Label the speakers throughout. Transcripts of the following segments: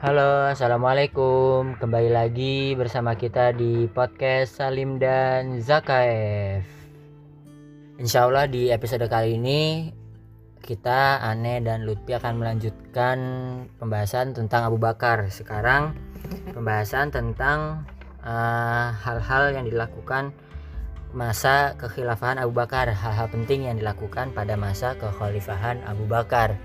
Speaker 1: Halo, assalamualaikum. Kembali lagi bersama kita di podcast Salim dan Zakaev. Insya Allah di episode kali ini kita Ane dan Lutfi akan melanjutkan pembahasan tentang Abu Bakar. Sekarang pembahasan tentang eh, hal-hal uh, yang dilakukan masa kekhilafahan Abu Bakar, hal-hal penting yang dilakukan pada masa kekhalifahan Abu Bakar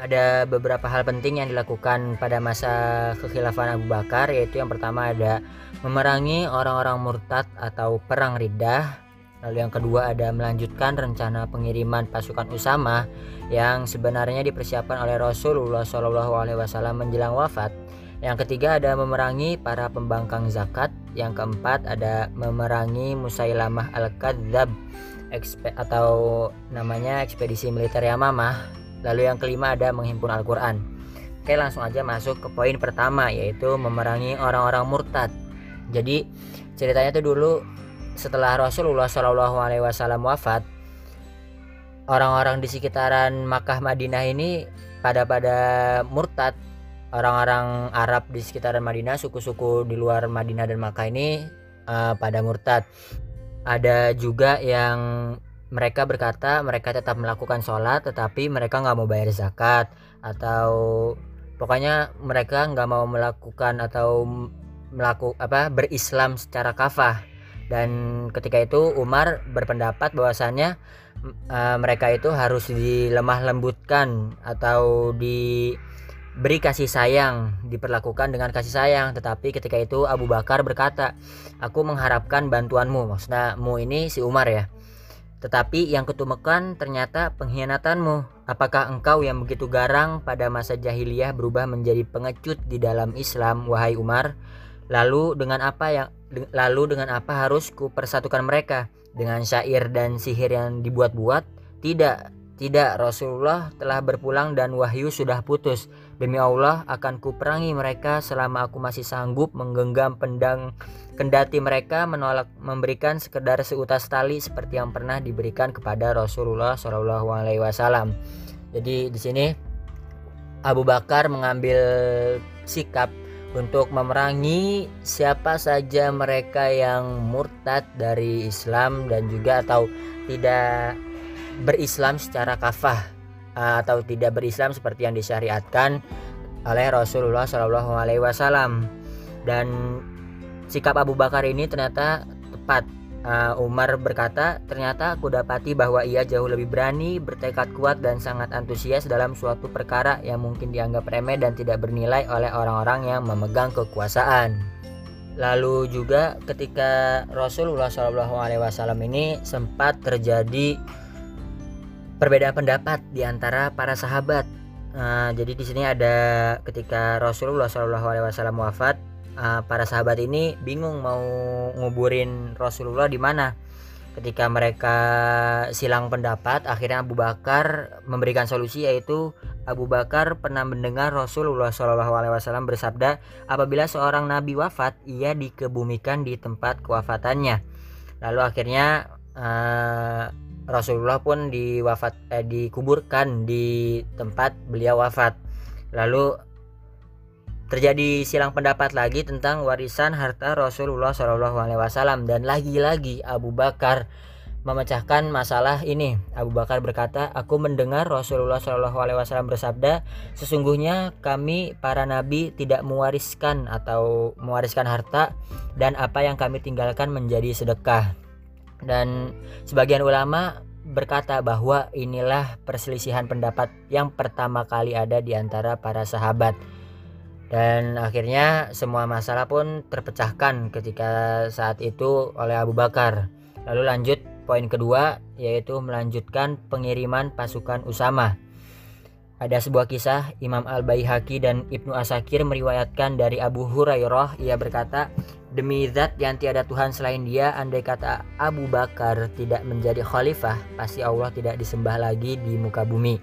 Speaker 1: ada beberapa hal penting yang dilakukan pada masa kekhilafahan Abu Bakar yaitu yang pertama ada memerangi orang-orang murtad atau perang riddah. Lalu yang kedua ada melanjutkan rencana pengiriman pasukan Usama yang sebenarnya dipersiapkan oleh Rasulullah Shallallahu Alaihi Wasallam menjelang wafat. Yang ketiga ada memerangi para pembangkang zakat. Yang keempat ada memerangi Musailamah al-Kadzab atau namanya ekspedisi militer Yamamah Lalu yang kelima ada menghimpun Al-Quran. Oke langsung aja masuk ke poin pertama yaitu memerangi orang-orang murtad. Jadi ceritanya tuh dulu setelah Rasulullah Shallallahu Alaihi Wasallam wafat, orang-orang di sekitaran Makkah Madinah ini pada pada murtad. Orang-orang Arab di sekitaran Madinah, suku-suku di luar Madinah dan Makkah ini uh, pada murtad. Ada juga yang mereka berkata mereka tetap melakukan sholat tetapi mereka nggak mau bayar zakat atau pokoknya mereka nggak mau melakukan atau melakukan apa berislam secara kafah. Dan ketika itu Umar berpendapat bahwasannya uh, mereka itu harus dilemah lembutkan atau diberi kasih sayang diperlakukan dengan kasih sayang. Tetapi ketika itu Abu Bakar berkata aku mengharapkan bantuanmu. Maksudnya mu ini si Umar ya tetapi yang ketumekan ternyata pengkhianatanmu. Apakah engkau yang begitu garang pada masa jahiliyah berubah menjadi pengecut di dalam Islam, wahai Umar? Lalu dengan apa yang lalu dengan apa harus ku persatukan mereka? Dengan syair dan sihir yang dibuat-buat? Tidak, tidak, Rasulullah telah berpulang dan wahyu sudah putus. Demi Allah akan kuperangi mereka selama aku masih sanggup menggenggam pendang kendati mereka menolak memberikan sekedar seutas tali seperti yang pernah diberikan kepada Rasulullah Shallallahu Alaihi Wasallam. Jadi di sini Abu Bakar mengambil sikap untuk memerangi siapa saja mereka yang murtad dari Islam dan juga atau tidak berislam secara kafah atau tidak berislam seperti yang disyariatkan oleh Rasulullah Shallallahu Alaihi Wasallam. Dan sikap Abu Bakar ini ternyata tepat. Uh, Umar berkata ternyata aku dapati bahwa ia jauh lebih berani bertekad kuat dan sangat antusias dalam suatu perkara yang mungkin dianggap remeh dan tidak bernilai oleh orang-orang yang memegang kekuasaan. Lalu juga ketika Rasulullah Shallallahu Alaihi Wasallam ini sempat terjadi perbedaan pendapat di antara para sahabat. Uh, jadi di sini ada ketika Rasulullah Shallallahu Alaihi Wasallam wafat, uh, para sahabat ini bingung mau nguburin Rasulullah di mana. Ketika mereka silang pendapat, akhirnya Abu Bakar memberikan solusi yaitu Abu Bakar pernah mendengar Rasulullah Shallallahu Alaihi Wasallam bersabda, apabila seorang nabi wafat, ia dikebumikan di tempat kewafatannya. Lalu akhirnya uh, Rasulullah pun diwafat eh, dikuburkan di tempat beliau wafat. Lalu terjadi silang pendapat lagi tentang warisan harta Rasulullah Shallallahu Alaihi Wasallam dan lagi-lagi Abu Bakar memecahkan masalah ini. Abu Bakar berkata, "Aku mendengar Rasulullah Shallallahu Alaihi Wasallam bersabda, sesungguhnya kami para nabi tidak mewariskan atau mewariskan harta dan apa yang kami tinggalkan menjadi sedekah." Dan sebagian ulama berkata bahwa inilah perselisihan pendapat yang pertama kali ada di antara para sahabat. Dan akhirnya semua masalah pun terpecahkan ketika saat itu oleh Abu Bakar. Lalu lanjut poin kedua yaitu melanjutkan pengiriman pasukan Usama. Ada sebuah kisah Imam Al-Baihaqi dan Ibnu Asakir meriwayatkan dari Abu Hurairah. Ia berkata Demi zat yang tiada Tuhan selain dia Andai kata Abu Bakar tidak menjadi khalifah Pasti Allah tidak disembah lagi di muka bumi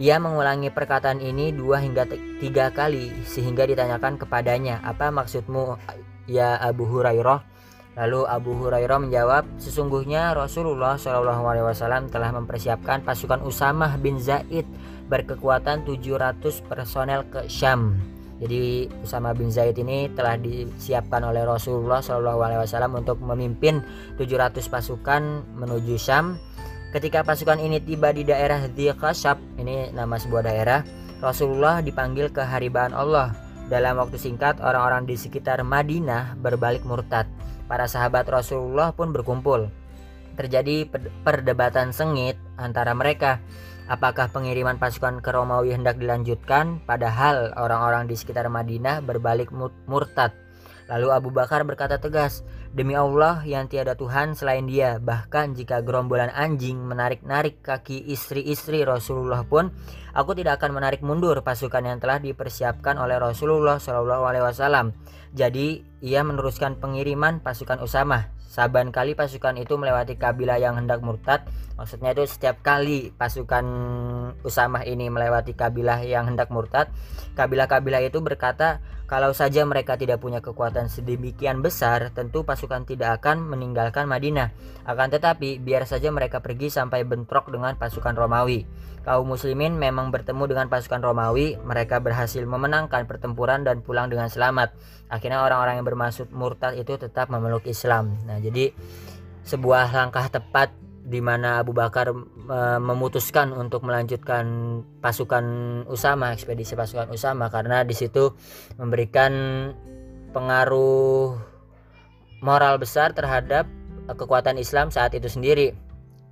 Speaker 1: Ia mengulangi perkataan ini dua hingga tiga kali Sehingga ditanyakan kepadanya Apa maksudmu ya Abu Hurairah Lalu Abu Hurairah menjawab, sesungguhnya Rasulullah SAW telah mempersiapkan pasukan Usamah bin Zaid berkekuatan 700 personel ke Syam. Jadi Usama bin Zaid ini telah disiapkan oleh Rasulullah Shallallahu Alaihi Wasallam untuk memimpin 700 pasukan menuju Syam. Ketika pasukan ini tiba di daerah Dhiqashab, ini nama sebuah daerah, Rasulullah dipanggil ke haribaan Allah. Dalam waktu singkat, orang-orang di sekitar Madinah berbalik murtad. Para sahabat Rasulullah pun berkumpul. Terjadi perdebatan sengit antara mereka apakah pengiriman pasukan ke Romawi hendak dilanjutkan padahal orang-orang di sekitar Madinah berbalik murtad. Lalu Abu Bakar berkata tegas, Demi Allah yang tiada Tuhan selain dia, bahkan jika gerombolan anjing menarik-narik kaki istri-istri Rasulullah pun, aku tidak akan menarik mundur pasukan yang telah dipersiapkan oleh Rasulullah Shallallahu Alaihi Wasallam. Jadi ia meneruskan pengiriman pasukan Usama Saban kali pasukan itu melewati kabilah yang hendak murtad, maksudnya itu setiap kali pasukan Usamah ini melewati kabilah yang hendak murtad, kabilah-kabilah itu berkata, kalau saja mereka tidak punya kekuatan sedemikian besar, tentu pasukan tidak akan meninggalkan Madinah. Akan tetapi, biar saja mereka pergi sampai bentrok dengan pasukan Romawi. Kaum muslimin memang bertemu dengan pasukan Romawi, mereka berhasil memenangkan pertempuran dan pulang dengan selamat. Akhirnya orang-orang yang bermaksud murtad itu tetap memeluk Islam. Nah, jadi sebuah langkah tepat di mana Abu Bakar e, memutuskan untuk melanjutkan pasukan Usama, ekspedisi pasukan Usama karena di situ memberikan pengaruh moral besar terhadap kekuatan Islam saat itu sendiri.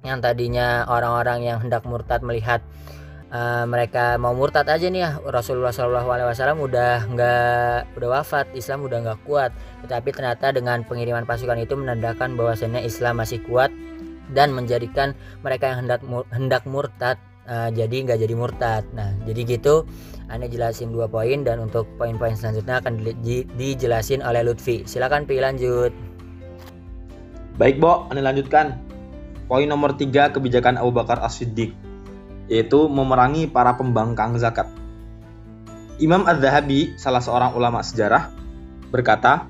Speaker 1: Yang tadinya orang-orang yang hendak murtad melihat uh, mereka mau murtad aja nih ya. Rasulullah Shallallahu Alaihi Wasallam udah nggak udah wafat. Islam udah nggak kuat. Tetapi ternyata dengan pengiriman pasukan itu menandakan bahwasanya Islam masih kuat dan menjadikan mereka yang hendak hendak murtad uh, jadi nggak jadi murtad. Nah jadi gitu. Anda jelasin dua poin dan untuk poin-poin selanjutnya akan di, dijelasin oleh Lutfi. Silakan pilih lanjut.
Speaker 2: Baik Bo. Anda lanjutkan. Poin nomor tiga kebijakan Abu Bakar As-Siddiq yaitu memerangi para pembangkang zakat. Imam Az-Zahabi, salah seorang ulama sejarah, berkata,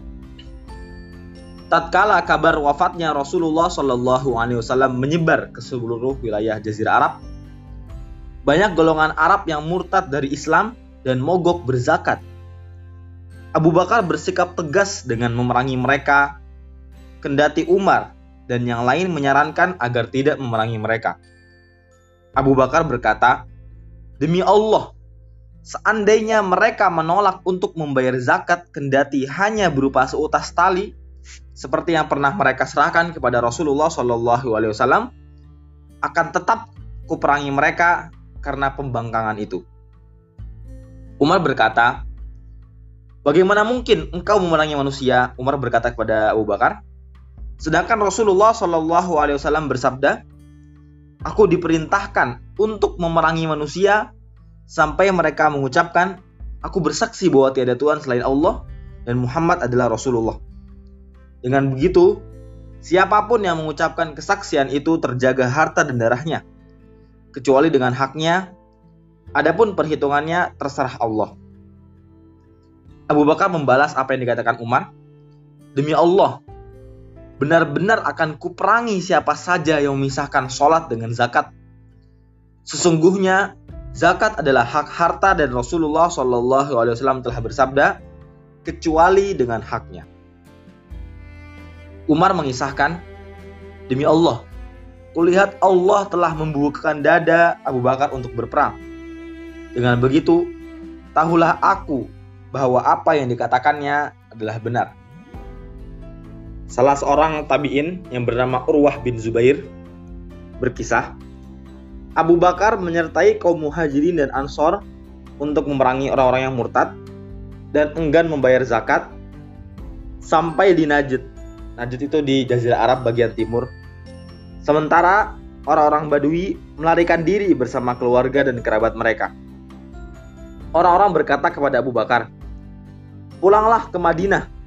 Speaker 2: tatkala kabar wafatnya Rasulullah Shallallahu Alaihi Wasallam menyebar ke seluruh wilayah Jazirah Arab, banyak golongan Arab yang murtad dari Islam dan mogok berzakat. Abu Bakar bersikap tegas dengan memerangi mereka, kendati Umar dan yang lain menyarankan agar tidak memerangi mereka. Abu Bakar berkata, "Demi Allah, seandainya mereka menolak untuk membayar zakat kendati hanya berupa seutas tali seperti yang pernah mereka serahkan kepada Rasulullah Shallallahu alaihi wasallam, akan tetap kuperangi mereka karena pembangkangan itu." Umar berkata, Bagaimana mungkin engkau memerangi manusia? Umar berkata kepada Abu Bakar. Sedangkan Rasulullah Shallallahu Alaihi Wasallam bersabda, Aku diperintahkan untuk memerangi manusia sampai mereka mengucapkan, Aku bersaksi bahwa tiada Tuhan selain Allah dan Muhammad adalah Rasulullah. Dengan begitu, siapa pun yang mengucapkan kesaksian itu terjaga harta dan darahnya, kecuali dengan haknya, adapun perhitungannya terserah Allah. Abu Bakar membalas apa yang dikatakan Umar, Demi Allah, benar-benar akan kuperangi siapa saja yang memisahkan sholat dengan zakat. Sesungguhnya zakat adalah hak harta dan Rasulullah Shallallahu Alaihi Wasallam telah bersabda, kecuali dengan haknya. Umar mengisahkan, demi Allah, kulihat Allah telah membukakan dada Abu Bakar untuk berperang. Dengan begitu, tahulah aku bahwa apa yang dikatakannya adalah benar. Salah seorang tabi'in yang bernama Urwah bin Zubair berkisah, Abu Bakar menyertai kaum muhajirin dan ansor untuk memerangi orang-orang yang murtad dan enggan membayar zakat sampai di Najd. Najd itu di Jazirah Arab bagian timur. Sementara orang-orang Badui melarikan diri bersama keluarga dan kerabat mereka. Orang-orang berkata kepada Abu Bakar, "Pulanglah ke Madinah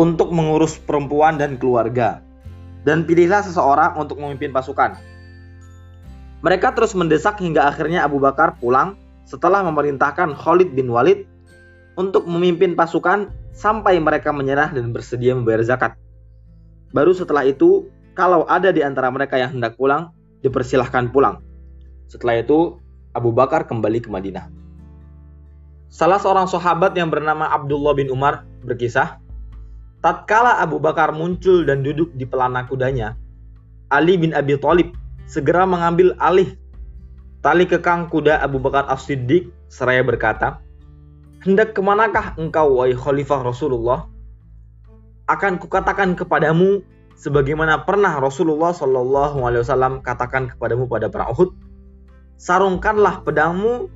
Speaker 2: untuk mengurus perempuan dan keluarga, dan pilihlah seseorang untuk memimpin pasukan. Mereka terus mendesak hingga akhirnya Abu Bakar pulang setelah memerintahkan Khalid bin Walid untuk memimpin pasukan sampai mereka menyerah dan bersedia membayar zakat. Baru setelah itu, kalau ada di antara mereka yang hendak pulang, dipersilahkan pulang. Setelah itu, Abu Bakar kembali ke Madinah. Salah seorang sahabat yang bernama Abdullah bin Umar berkisah, tatkala Abu Bakar muncul dan duduk di pelana kudanya, Ali bin Abi Thalib segera mengambil alih tali kekang kuda Abu Bakar As-Siddiq seraya berkata, Hendak ke manakah engkau, wahai khalifah Rasulullah? Akan kukatakan kepadamu sebagaimana pernah Rasulullah Shallallahu Alaihi Wasallam katakan kepadamu pada perang Uhud, sarungkanlah pedangmu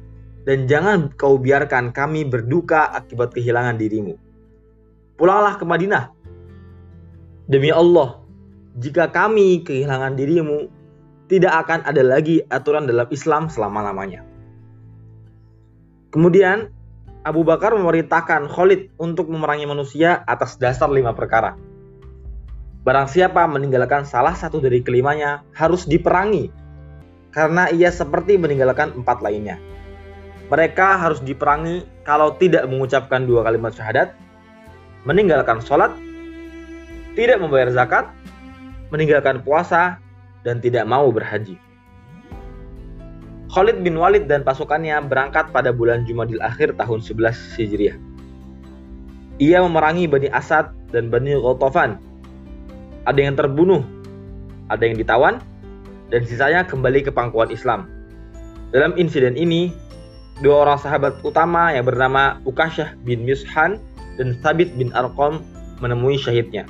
Speaker 2: dan jangan kau biarkan kami berduka akibat kehilangan dirimu. Pulanglah ke Madinah. Demi Allah, jika kami kehilangan dirimu, tidak akan ada lagi aturan dalam Islam selama-lamanya. Kemudian, Abu Bakar memerintahkan Khalid untuk memerangi manusia atas dasar lima perkara. Barang siapa meninggalkan salah satu dari kelimanya harus diperangi, karena ia seperti meninggalkan empat lainnya mereka harus diperangi kalau tidak mengucapkan dua kalimat syahadat, meninggalkan sholat, tidak membayar zakat, meninggalkan puasa, dan tidak mau berhaji. Khalid bin Walid dan pasukannya berangkat pada bulan Jumadil akhir tahun 11 Hijriah. Ia memerangi Bani Asad dan Bani Ghatafan. Ada yang terbunuh, ada yang ditawan, dan sisanya kembali ke pangkuan Islam. Dalam insiden ini, dua orang sahabat utama yang bernama Ukasyah bin Mishan dan Thabit bin Arqam menemui syahidnya.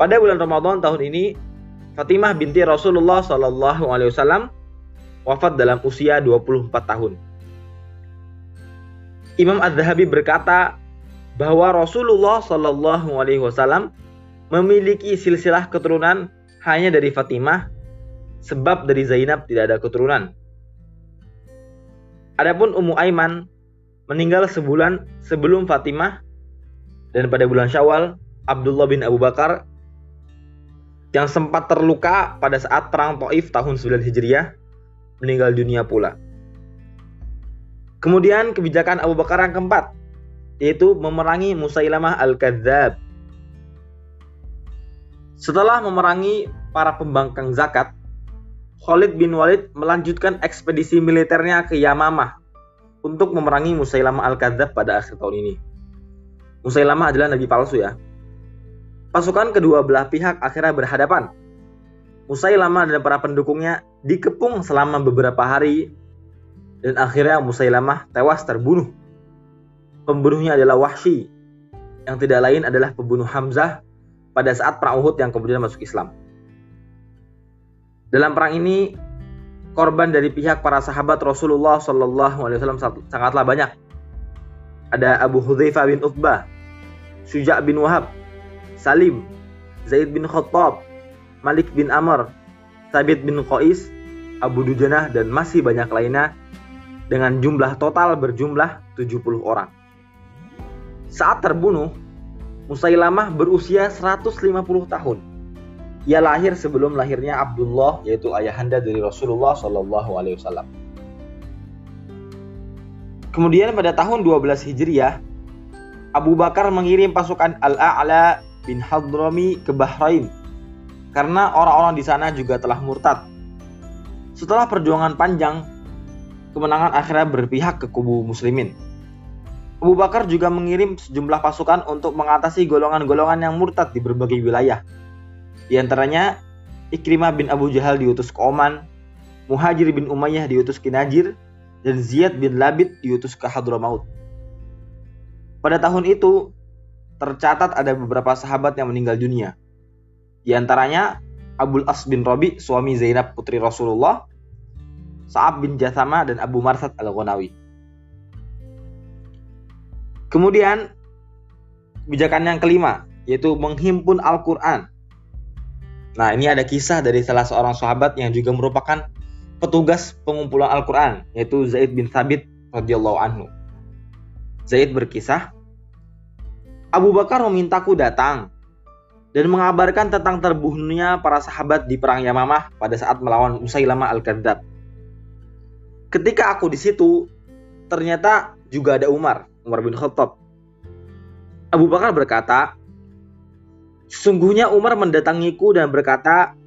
Speaker 2: Pada bulan Ramadan tahun ini, Fatimah binti Rasulullah Shallallahu Alaihi Wasallam wafat dalam usia 24 tahun. Imam Az-Zahabi berkata bahwa Rasulullah Shallallahu Alaihi Wasallam memiliki silsilah keturunan hanya dari Fatimah, sebab dari Zainab tidak ada keturunan. Adapun Ummu Aiman meninggal sebulan sebelum Fatimah dan pada bulan Syawal Abdullah bin Abu Bakar yang sempat terluka pada saat perang Taif tahun 9 Hijriah meninggal dunia pula. Kemudian kebijakan Abu Bakar yang keempat yaitu memerangi Musailamah al-Kadzab. Setelah memerangi para pembangkang zakat, Khalid bin Walid melanjutkan ekspedisi militernya ke Yamamah untuk memerangi Musailamah Al-Kadzab pada akhir tahun ini. Musailamah adalah nabi palsu ya. Pasukan kedua belah pihak akhirnya berhadapan. Musailamah dan para pendukungnya dikepung selama beberapa hari dan akhirnya Musailamah tewas terbunuh. Pembunuhnya adalah Wahsy yang tidak lain adalah pembunuh Hamzah pada saat perang Uhud yang kemudian masuk Islam. Dalam perang ini korban dari pihak para sahabat Rasulullah Shallallahu Alaihi Wasallam sangatlah banyak. Ada Abu Hudzaifah bin Utbah, Suja' bin Wahab, Salim, Zaid bin Khattab, Malik bin Amr, Sabit bin Qais, Abu Dujanah dan masih banyak lainnya dengan jumlah total berjumlah 70 orang. Saat terbunuh, Musailamah berusia 150 tahun ia lahir sebelum lahirnya Abdullah yaitu ayahanda dari Rasulullah Shallallahu Alaihi Wasallam. Kemudian pada tahun 12 Hijriah, Abu Bakar mengirim pasukan Al-A'la bin Hadrami ke Bahrain karena orang-orang di sana juga telah murtad. Setelah perjuangan panjang, kemenangan akhirnya berpihak ke kubu muslimin. Abu Bakar juga mengirim sejumlah pasukan untuk mengatasi golongan-golongan yang murtad di berbagai wilayah di antaranya Ikrimah bin Abu Jahal diutus ke Oman, Muhajir bin Umayyah diutus ke Najir, dan Ziyad bin Labid diutus ke Hadramaut. Pada tahun itu, tercatat ada beberapa sahabat yang meninggal dunia. Di antaranya Abul As bin Robi, suami Zainab putri Rasulullah, Sa'ab bin Jathama, dan Abu Marsad al-Ghunawi. Kemudian, kebijakan yang kelima, yaitu menghimpun Al-Quran Nah, ini ada kisah dari salah seorang sahabat yang juga merupakan petugas pengumpulan Al-Quran, yaitu Zaid bin Thabit radhiyallahu anhu. Zaid berkisah, Abu Bakar memintaku datang dan mengabarkan tentang terbunuhnya para sahabat di perang Yamamah pada saat melawan Musailamah al-Kadzab. Ketika aku di situ, ternyata juga ada Umar, Umar bin Khattab. Abu Bakar berkata, Sesungguhnya Umar mendatangiku dan berkata,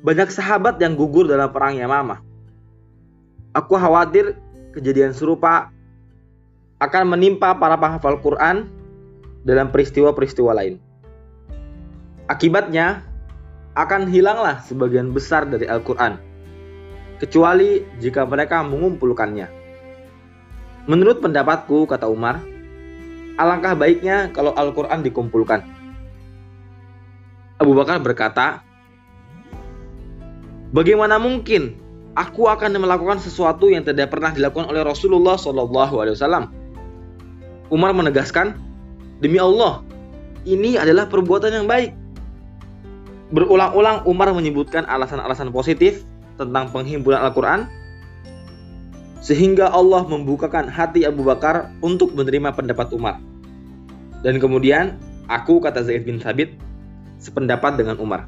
Speaker 2: banyak sahabat yang gugur dalam perang Yamamah. Aku khawatir kejadian serupa akan menimpa para penghafal Quran dalam peristiwa-peristiwa lain. Akibatnya, akan hilanglah sebagian besar dari Al-Quran, kecuali jika mereka mengumpulkannya. Menurut pendapatku, kata Umar, alangkah baiknya kalau Al-Quran dikumpulkan. Abu Bakar berkata, Bagaimana mungkin aku akan melakukan sesuatu yang tidak pernah dilakukan oleh Rasulullah SAW? Umar menegaskan, demi Allah, ini adalah perbuatan yang baik. Berulang-ulang Umar menyebutkan alasan-alasan positif tentang penghimpunan Al-Quran, sehingga Allah membukakan hati Abu Bakar untuk menerima pendapat Umar. Dan kemudian, aku, kata Zaid bin Thabit, sependapat dengan Umar.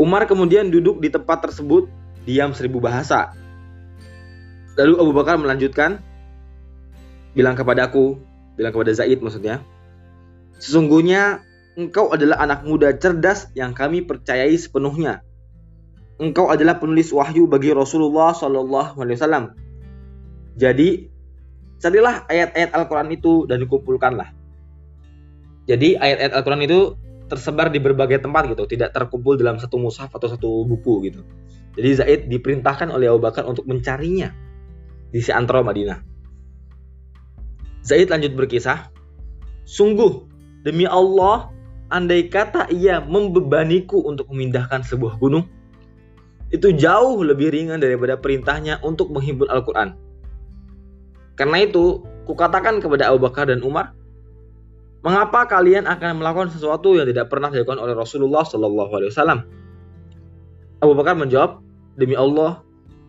Speaker 2: Umar kemudian duduk di tempat tersebut diam seribu bahasa. Lalu Abu Bakar melanjutkan, bilang kepadaku, bilang kepada Zaid maksudnya, sesungguhnya engkau adalah anak muda cerdas yang kami percayai sepenuhnya. Engkau adalah penulis wahyu bagi Rasulullah Shallallahu Alaihi Wasallam. Jadi, carilah ayat-ayat Al-Quran itu dan dikumpulkanlah. Jadi ayat-ayat Al-Quran itu tersebar di berbagai tempat gitu, tidak terkumpul dalam satu mushaf atau satu buku gitu. Jadi Zaid diperintahkan oleh Abu Bakar untuk mencarinya di Antara Madinah. Zaid lanjut berkisah, sungguh demi Allah, andai kata ia membebaniku untuk memindahkan sebuah gunung, itu jauh lebih ringan daripada perintahnya untuk menghimpun Al-Quran. Karena itu, kukatakan kepada Abu Bakar dan Umar, Mengapa kalian akan melakukan sesuatu yang tidak pernah dilakukan oleh Rasulullah Shallallahu Alaihi Wasallam? Abu Bakar menjawab, demi Allah,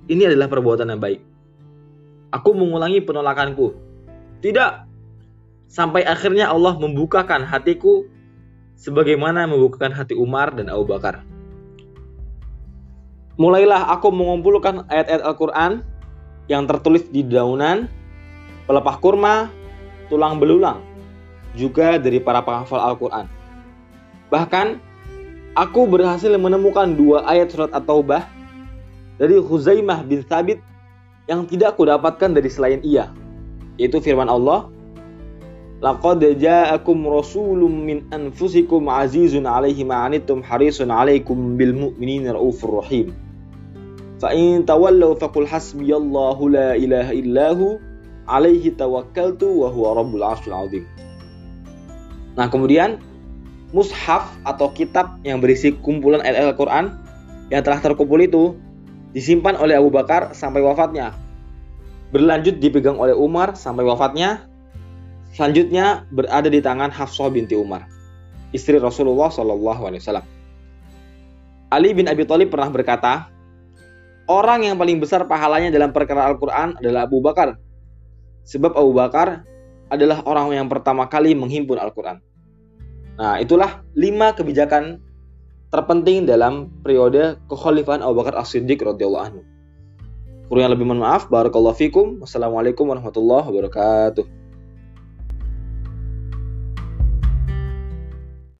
Speaker 2: ini adalah perbuatan yang baik. Aku mengulangi penolakanku. Tidak. Sampai akhirnya Allah membukakan hatiku sebagaimana membukakan hati Umar dan Abu Bakar. Mulailah aku mengumpulkan ayat-ayat Al-Quran yang tertulis di daunan, pelepah kurma, tulang belulang, juga dari para penghafal Al-Quran. Bahkan, aku berhasil menemukan dua ayat surat At-Taubah dari Huzaimah bin Thabit yang tidak aku dapatkan dari selain ia, yaitu firman Allah, Laqad ja'akum rasulun min anfusikum azizun alaihi ma'anittum harisun alaikum bil mu'minina raufur rahim. Fa in tawallaw faqul hasbiyallahu la ilaha illahu alaihi tawakkaltu wa huwa rabbul arsyil azim. Nah, kemudian mushaf atau kitab yang berisi kumpulan ayat Al-Quran yang telah terkumpul itu disimpan oleh Abu Bakar sampai wafatnya. Berlanjut dipegang oleh Umar sampai wafatnya. Selanjutnya berada di tangan Hafsah binti Umar, istri Rasulullah Wasallam. Ali bin Abi Thalib pernah berkata, orang yang paling besar pahalanya dalam perkara Al-Quran adalah Abu Bakar. Sebab Abu Bakar adalah orang yang pertama kali menghimpun Al-Quran. Nah, itulah lima kebijakan terpenting dalam periode kekhalifahan Abu Bakar As-Siddiq radhiyallahu anhu. Kurang lebih mohon maaf. Barakallahu fikum. Wassalamualaikum warahmatullahi wabarakatuh.